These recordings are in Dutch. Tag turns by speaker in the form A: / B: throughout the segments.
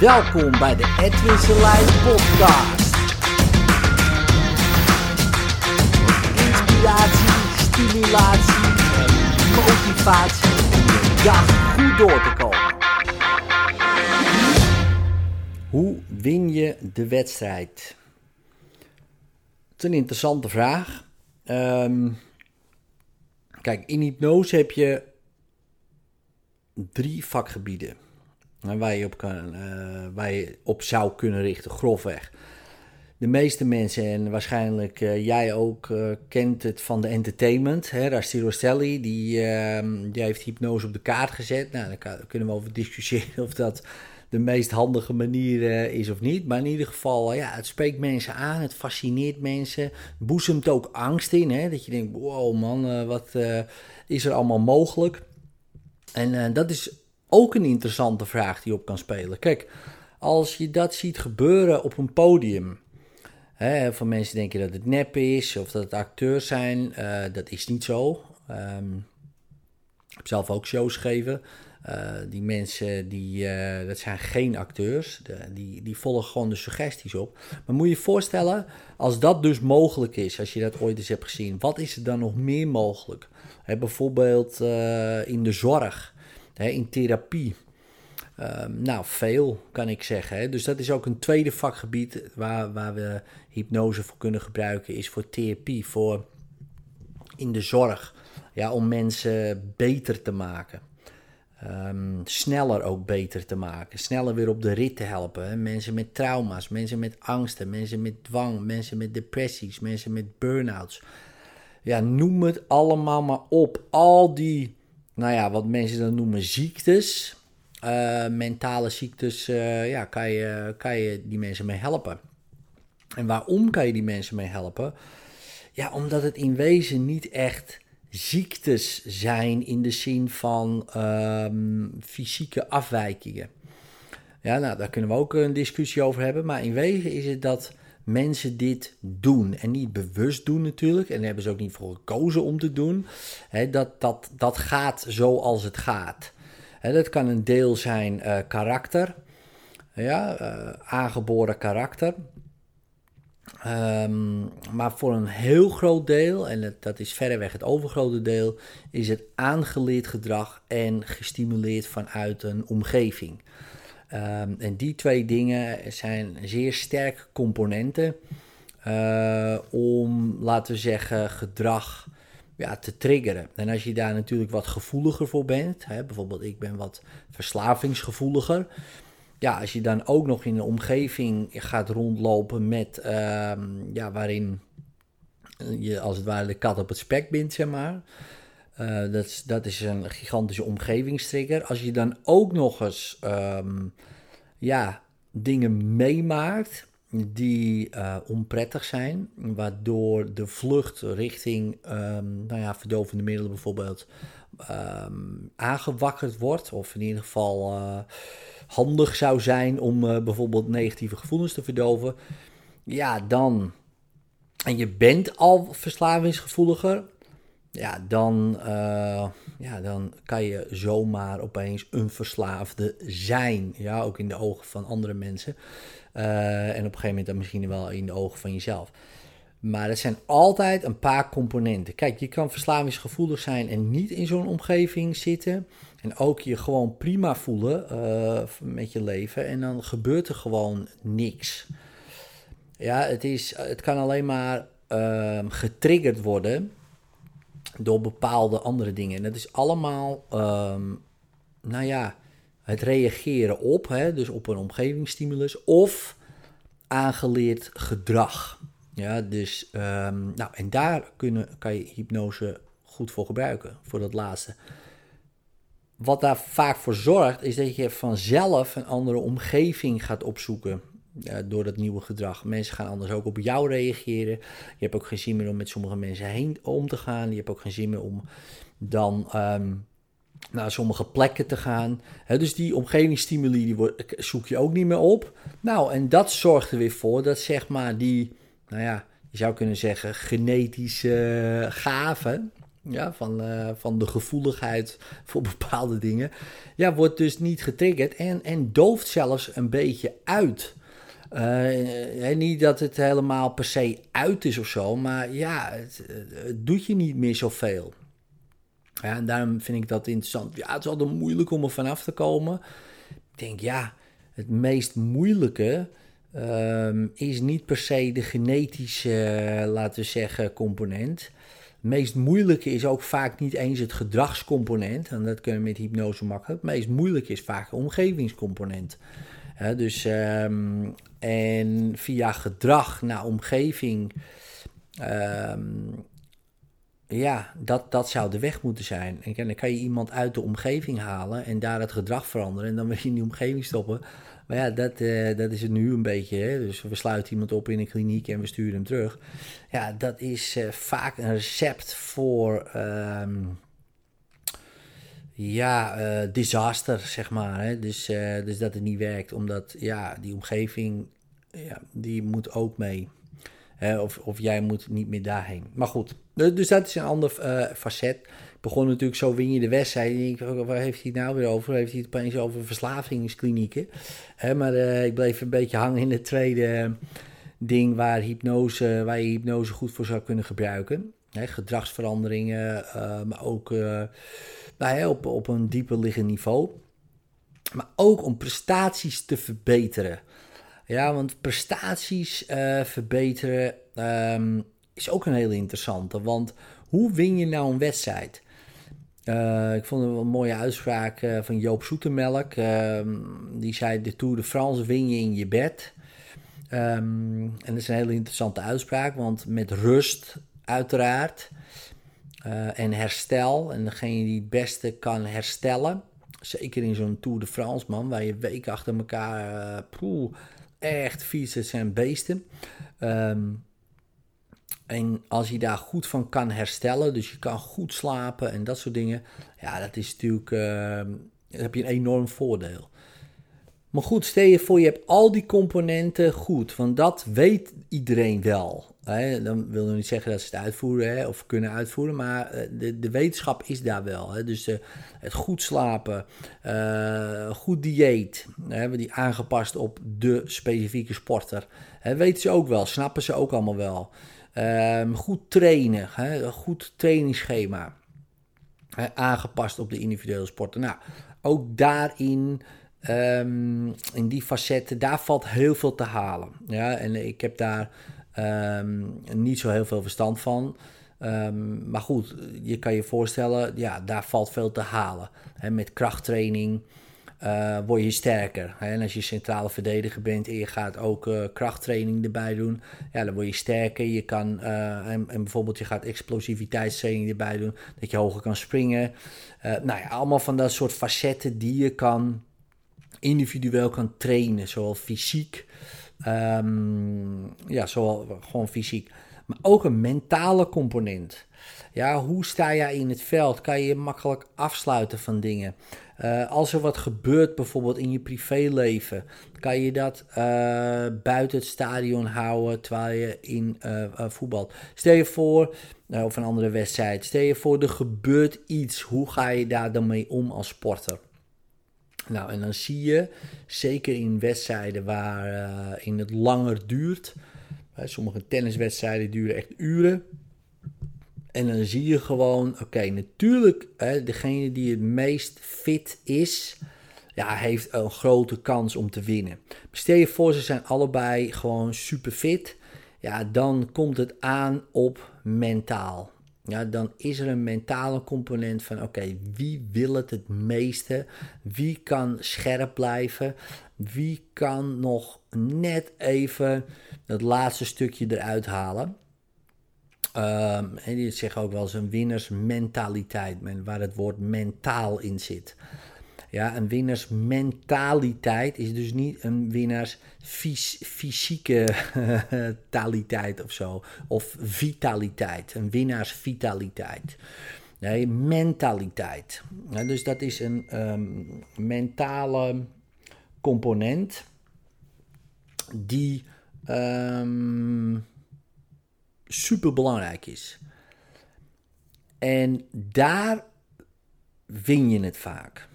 A: Welkom bij de Edwin Selijn podcast. Inspiratie, stimulatie en motivatie om dag goed door te komen. Hoe win je de wedstrijd? Het is een interessante vraag. Ehm, kijk, in hypnose heb je drie vakgebieden waar je op, kan, je op zou kunnen richten, grofweg. De meeste mensen, en waarschijnlijk uh, jij ook, uh, kent het van de entertainment. Hè? Rasti die, ehm, die heeft hypnose op de kaart gezet. Nou, daar kunnen we over discussiëren of dat de meest handige manier is of niet. Maar in ieder geval, ja, het spreekt mensen aan, het fascineert mensen. Boezemt ook angst in, hè? dat je denkt, wow man, wat is er allemaal mogelijk? En dat is ook een interessante vraag die op kan spelen. Kijk, als je dat ziet gebeuren op een podium. Hè, van mensen denken dat het nep is of dat het acteurs zijn. Uh, dat is niet zo. Um, ik heb zelf ook shows gegeven. Uh, die mensen, die, uh, dat zijn geen acteurs. De, die, die volgen gewoon de suggesties op. Maar moet je je voorstellen, als dat dus mogelijk is, als je dat ooit eens hebt gezien, wat is er dan nog meer mogelijk? Bijvoorbeeld in de zorg hè, in therapie. Um, nou, veel kan ik zeggen. Hè. Dus dat is ook een tweede vakgebied waar, waar we hypnose voor kunnen gebruiken, is voor therapie, voor in de zorg. Ja, om mensen beter te maken. Um, sneller ook beter te maken. Sneller weer op de rit te helpen. Hè. Mensen met trauma's, mensen met angsten, mensen met dwang, mensen met depressies, mensen met burn-outs. Ja, noem het allemaal maar op. Al die nou ja, wat mensen dan noemen ziektes, uh, mentale ziektes, uh, ja, kan je, kan je die mensen mee helpen. En waarom kan je die mensen mee helpen? Ja, omdat het in wezen niet echt ziektes zijn in de zin van um, fysieke afwijkingen. Ja, nou, daar kunnen we ook een discussie over hebben. Maar in wezen is het dat mensen dit doen. En niet bewust doen natuurlijk. En daar hebben ze ook niet voor gekozen om te doen. dat, dat, dat gaat zoals het gaat. dat kan een deel zijn uh, karakter. Ja, uh, aangeboren karakter. Um, maar voor een heel groot deel, en dat is verreweg het overgrote deel, is het aangeleerd gedrag en gestimuleerd vanuit een omgeving. Um, en die twee dingen zijn zeer sterke componenten uh, om, laten we zeggen, gedrag ja, te triggeren. En als je daar natuurlijk wat gevoeliger voor bent, hè, bijvoorbeeld ik ben wat verslavingsgevoeliger. Ja, als je dan ook nog in een omgeving gaat rondlopen met, um, ja, waarin je als het ware de kat op het spek bindt, zeg maar. Uh, dat, is, dat is een gigantische omgevingstrigger. Als je dan ook nog eens um, ja, dingen meemaakt die uh, onprettig zijn, waardoor de vlucht richting um, nou ja, verdovende middelen bijvoorbeeld um, aangewakkerd wordt, of in ieder geval uh, handig zou zijn om bijvoorbeeld negatieve gevoelens te verdoven, ja, dan. En je bent al verslavingsgevoeliger, ja, dan, uh, ja, dan kan je zomaar opeens een verslaafde zijn. Ja, ook in de ogen van andere mensen. Uh, en op een gegeven moment dan misschien wel in de ogen van jezelf. Maar het zijn altijd een paar componenten. Kijk, je kan verslavingsgevoelig zijn en niet in zo'n omgeving zitten. En ook je gewoon prima voelen uh, met je leven. En dan gebeurt er gewoon niks. Ja, het, is, het kan alleen maar uh, getriggerd worden door bepaalde andere dingen. En dat is allemaal, um, nou ja, het reageren op, hè, dus op een omgevingsstimulus, of aangeleerd gedrag. Ja, dus, um, nou, en daar kunnen, kan je hypnose goed voor gebruiken, voor dat laatste. Wat daar vaak voor zorgt, is dat je vanzelf een andere omgeving gaat opzoeken door dat nieuwe gedrag. Mensen gaan anders ook op jou reageren. Je hebt ook geen zin meer om met sommige mensen heen om te gaan. Je hebt ook geen zin meer om dan um, naar sommige plekken te gaan. dus die omgevingsstimuli die zoek je ook niet meer op. Nou, en dat zorgt er weer voor dat zeg maar die, nou ja, je zou kunnen zeggen genetische gaven, ja, van, eh, van de gevoeligheid voor bepaalde dingen, ja, wordt dus niet getriggerd en, en dooft zelfs een beetje uit. Uh, niet dat het helemaal per se uit is of zo, maar ja, het, doet je niet meer zoveel. Ja, en daarom vind ik dat interessant. Ja, het is altijd moeilijk om er vanaf te komen. Ik denk, ja, het meest moeilijke Ehm, is niet per se de genetische, laten we zeggen, component. Het meest moeilijke is ook vaak niet eens het gedragscomponent. En dat kunnen we met hypnose makkelijk. Het meest moeilijke is vaak de omgevingscomponent. Dus, um, en via gedrag naar omgeving. Um, ja, dat, dat zou de weg moeten zijn. En dan kan je iemand uit de omgeving halen en daar het gedrag veranderen. En dan wil je in die omgeving stoppen. Maar ja, dat, uh, dat is het nu een beetje. Hè? Dus we sluiten iemand op in een kliniek en we sturen hem terug. Ja, dat is uh, vaak een recept voor. Um, ja, uh, disaster, zeg maar. Hè? Dus, dus dat het niet werkt, omdat ja, die omgeving, ja, die moet ook mee. Of, of jij moet niet meer daarheen. Maar goed, dus dat is een ander facet begon natuurlijk zo win je de wedstrijd. En ik waar heeft hij het nou weer over? Heeft hij het opeens over verslavingsklinieken? Maar ik bleef een beetje hangen in het tweede ding waar, hypnose, waar je hypnose goed voor zou kunnen gebruiken. Hè, gedragsveranderingen, maar ook nou, op, op een dieper liggend niveau. Maar ook om prestaties te verbeteren. Ja, want prestaties verbeteren um, is ook een hele interessante. Want hoe win je nou een wedstrijd? Uh, ik vond een mooie uitspraak uh, van Joop Zoetemelk. Uh, die zei: De Tour de France win je in je bed. Um, en dat is een hele interessante uitspraak, want met rust, uiteraard, eh, en herstel. En degene die het beste kan herstellen, zeker in zo'n Tour de France, man, waar je weken achter elkaar poeh, echt fietsen zijn beesten. Um, en als je daar goed van kan herstellen, dus je kan goed slapen en dat soort dingen, ja, dat is natuurlijk, uh, dan heb je een enorm voordeel. Maar goed, stel je voor, je hebt al die componenten goed, want dat weet iedereen wel. Dan wil ik niet zeggen dat ze het uitvoeren hè, of kunnen uitvoeren, maar eh, de, de wetenschap is daar wel. Hè? Dus uh, het goed slapen, uh, goed dieet, hebben die aangepast op de specifieke sporter. Hè, weten ze ook wel, snappen ze ook allemaal wel. Um, goed trainen, hè, goed trainingsschema. Hè, aangepast op de individuele sporten. Nou, ook daarin, um, in die facetten, daar valt heel veel te halen. Ja, en ik heb daar um, niet zo heel veel verstand van. Um, maar goed, je kan je voorstellen, ja, daar valt veel te halen. Hè, met krachttraining, uh, word je sterker. En als je centrale verdediger bent en je gaat ook uh, krachttraining erbij doen, ja, dan word je sterker. Je kan, uh, en, en, bijvoorbeeld je gaat explosiviteitstraining erbij doen, dat je hoger kan springen. nou ja, allemaal van dat soort facetten die je kan individueel kan trainen, zowel fysiek, um, ja, zowel gewoon fysiek, maar ook een mentale component. Ja, hoe sta jij in het veld? Kan je je makkelijk afsluiten van dingen? Uh, als er wat gebeurt, bijvoorbeeld in je privéleven, kan je dat uh, buiten het stadion houden terwijl je in uh, voetbalt. Stel je voor, of een andere wedstrijd, stel je voor er gebeurt iets, hoe ga je daar dan mee om als sporter? Nou, en dan zie je, zeker in wedstrijden waar in het langer duurt, sommige tenniswedstrijden duren echt uren, en dan zie je gewoon, oké, natuurlijk, hè, degene die het meest fit is, ja, heeft een grote kans om te winnen. Stel je voor, ze zijn allebei gewoon super fit. Ja, dan komt het aan op mentaal. Ja, dan is er een mentale component van oké, wie wil het het meeste? Wie kan scherp blijven? Wie kan nog net even het laatste stukje eruit halen? Um, en die zeggen ook wel eens een winnersmentaliteit, waar het woord mentaal in zit. Ja, een winnersmentaliteit is dus niet een winnaars fysieke taliteit of zo. Of vitaliteit, een winnaarsvitaliteit. Nee, mentaliteit. Dus dat is een um, mentale component die um, super belangrijk is. En daar win je het vaak.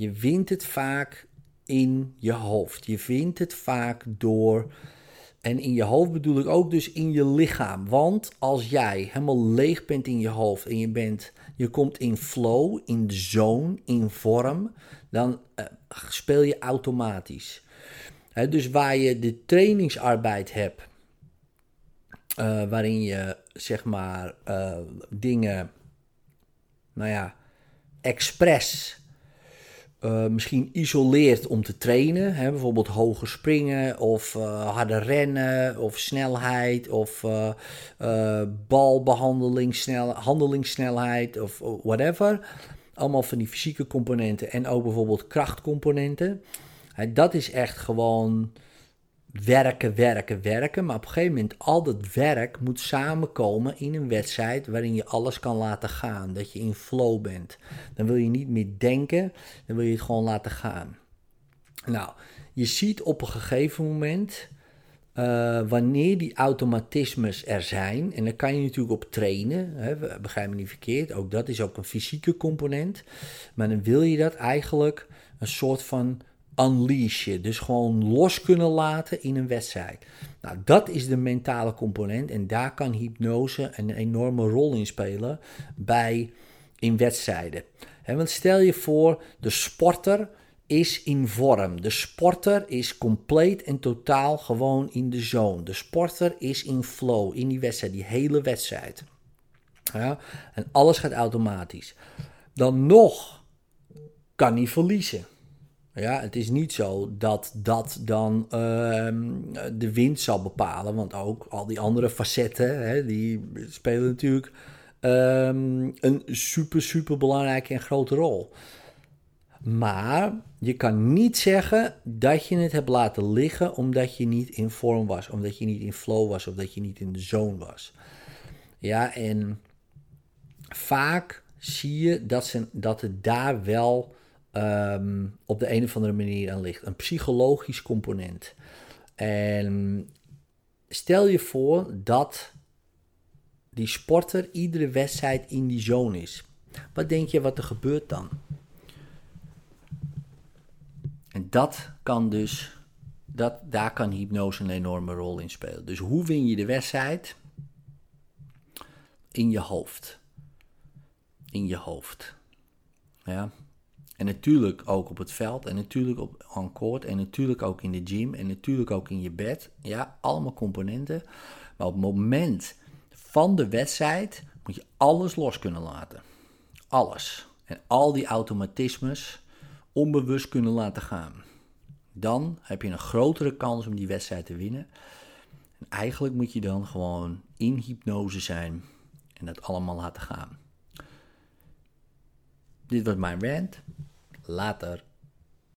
A: Je wint het vaak in je hoofd. Je wint het vaak door. En in je hoofd bedoel ik ook dus in je lichaam. Want als jij helemaal leeg bent in je hoofd en je, bent, je komt in flow, in de zone, in vorm, dan uh, speel je automatisch. dus waar je de trainingsarbeid hebt, uh, waarin je zeg maar uh, dingen, nou ja, expres uh, misschien isoleert om te trainen. Hè, bijvoorbeeld hoger springen of uh, harder rennen of snelheid of uh, snel, handelingssnelheid of whatever. Allemaal van die fysieke componenten en ook bijvoorbeeld krachtcomponenten. dat is echt gewoon werken, werken, werken. Maar op een gegeven moment, al dat werk moet samenkomen in een wedstrijd waarin je alles kan laten gaan. Dat je in flow bent. Dan wil je niet meer denken, dan wil je het gewoon laten gaan. Nou, je ziet op een gegeven moment. Uh, wanneer die automatismes er zijn, en daar kan je natuurlijk op trainen, hè, begrijp me niet verkeerd, ook dat is ook een fysieke component, maar dan wil je dat eigenlijk een soort van unleashen. Dus gewoon los kunnen laten in een wedstrijd. Nou, dat is de mentale component. En daar kan hypnose een enorme rol in spelen bij in wedstrijden. want stel je voor, de sporter is in vorm. De sporter is compleet en totaal gewoon in de zone. De sporter is in flow in die wedstrijd, die hele wedstrijd. Ja, en alles gaat automatisch. Dan nog kan hij verliezen. Ja, het is niet zo dat dat dan ehm, de wind zal bepalen, want ook al die andere facetten, hè, die spelen natuurlijk ehm, een super, super belangrijke en grote rol. Maar je kan niet zeggen dat je het hebt laten liggen omdat je niet in vorm was, omdat je niet in flow was of dat je niet in de zone was. Ja, en vaak zie je dat, ze, dat het daar wel Ehm, op de een of andere manier aan ligt. Een psychologisch component. En stel je voor dat die sporter iedere wedstrijd in die zone is. Wat denk je wat er gebeurt dan? En dat kan dus, dat, daar kan hypnose een enorme rol in spelen. Dus hoe win je de wedstrijd? In je hoofd. In je hoofd. Ja. En natuurlijk ook op het veld en natuurlijk op on en natuurlijk ook in de gym en natuurlijk ook in je bed. Ja, allemaal componenten. Maar op het moment van de wedstrijd moet je alles los kunnen laten. Alles. En al die automatismes onbewust kunnen laten gaan. Dan heb je een grotere kans om die wedstrijd te winnen. En eigenlijk moet je dan gewoon in hypnose zijn en dat allemaal laten gaan. Dit was mijn rant. Later.